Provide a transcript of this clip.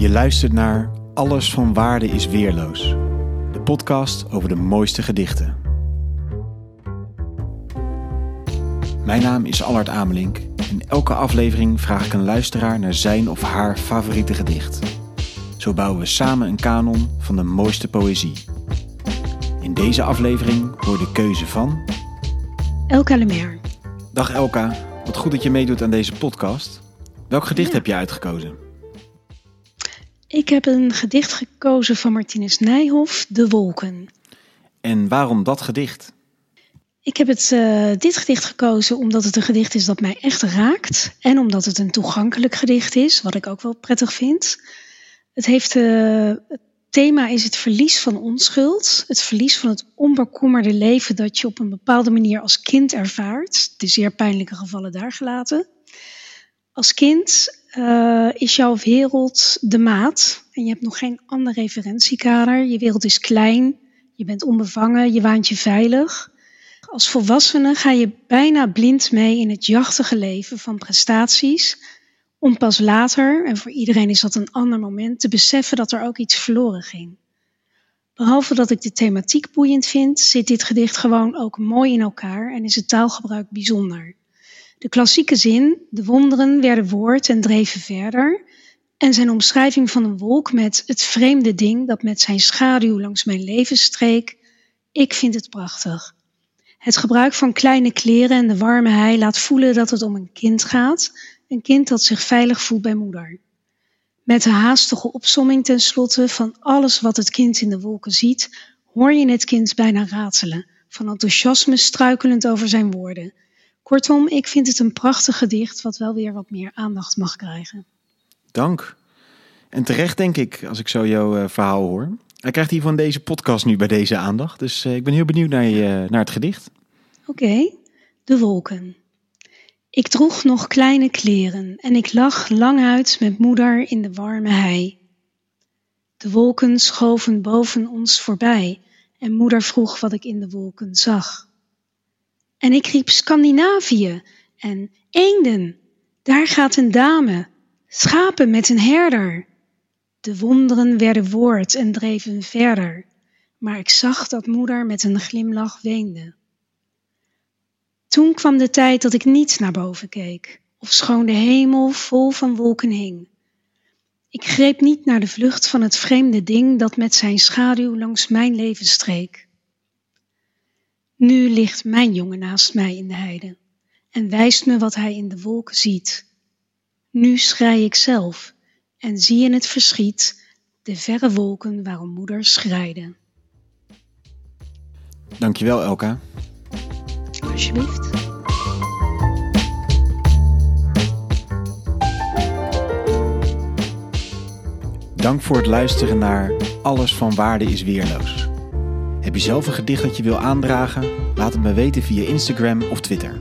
Je luistert naar Alles van Waarde is Weerloos, de podcast over de mooiste gedichten. Mijn naam is Allard Amelink en elke aflevering vraag ik een luisteraar naar zijn of haar favoriete gedicht. Zo bouwen we samen een kanon van de mooiste poëzie. In deze aflevering hoor de keuze van. Elka Lemaire. Dag Elka, wat goed dat je meedoet aan deze podcast. Welk gedicht Ja. heb je uitgekozen? Ik heb een gedicht gekozen van Martinus Nijhoff, De Wolken. En waarom dat gedicht? Ik heb het, eh, dit gedicht gekozen omdat het een gedicht is dat mij echt raakt. En omdat het een toegankelijk gedicht is, wat ik ook wel prettig vind. Het, heeft, eh, het thema is het verlies van onschuld. Het verlies van het onbekommerde leven dat je op een bepaalde manier als kind ervaart. De zeer pijnlijke gevallen daar gelaten. Als kind eh, is jouw wereld de maat en je hebt nog geen ander referentiekader. Je wereld is klein, je bent onbevangen, je waant je veilig. Als volwassene ga je bijna blind mee in het jachtige leven van prestaties, om pas later, en voor iedereen is dat een ander moment, te beseffen dat er ook iets verloren ging. Behalve dat ik de thematiek boeiend vind, zit dit gedicht gewoon ook mooi in elkaar en is het taalgebruik bijzonder. De klassieke zin, de wonderen werden woord en dreven verder, en zijn omschrijving van een wolk met het vreemde ding dat met zijn schaduw langs mijn leven streek, ik vind het prachtig. Het gebruik van kleine kleren en de warme hei laat voelen dat het om een kind gaat, een kind dat zich veilig voelt bij moeder. Met de haastige opsomming tenslotte van alles wat het kind in de wolken ziet, hoor je het kind bijna ratelen, van enthousiasme struikelend over zijn woorden. Kortom, ik vind het een prachtig gedicht wat wel weer wat meer aandacht mag krijgen. Dank. En terecht denk ik, als ik zo jouw eh, verhaal hoor. Hij krijgt hier van deze podcast nu bij deze aandacht. Dus eh, ik ben heel benieuwd naar, je, naar het gedicht. Oké, de wolken. Ik droeg nog kleine kleren en ik lag lang uit met moeder in de warme hei. De wolken schoven boven ons voorbij en moeder vroeg wat ik in de wolken zag. En ik riep Scandinavië en eenden, daar gaat een dame, schapen met een herder. De wonderen werden woord en dreven verder, maar ik zag dat moeder met een glimlach weende. Toen kwam de tijd dat ik niet naar boven keek, of schoon de hemel vol van wolken hing. Ik greep niet naar de vlucht van het vreemde ding dat met zijn schaduw langs mijn leven streek. Nu ligt mijn jongen naast mij in de heide en wijst me wat hij in de wolken ziet. Nu schrei ik zelf en zie in het verschiet de verre wolken waarom moeder schreide. Dankjewel Elka. Alsjeblieft. Dank voor het luisteren naar Alles van Waarde is Weerloos. Heb je zelf een gedicht dat je wil aandragen? Laat het me weten via Instagram of Twitter.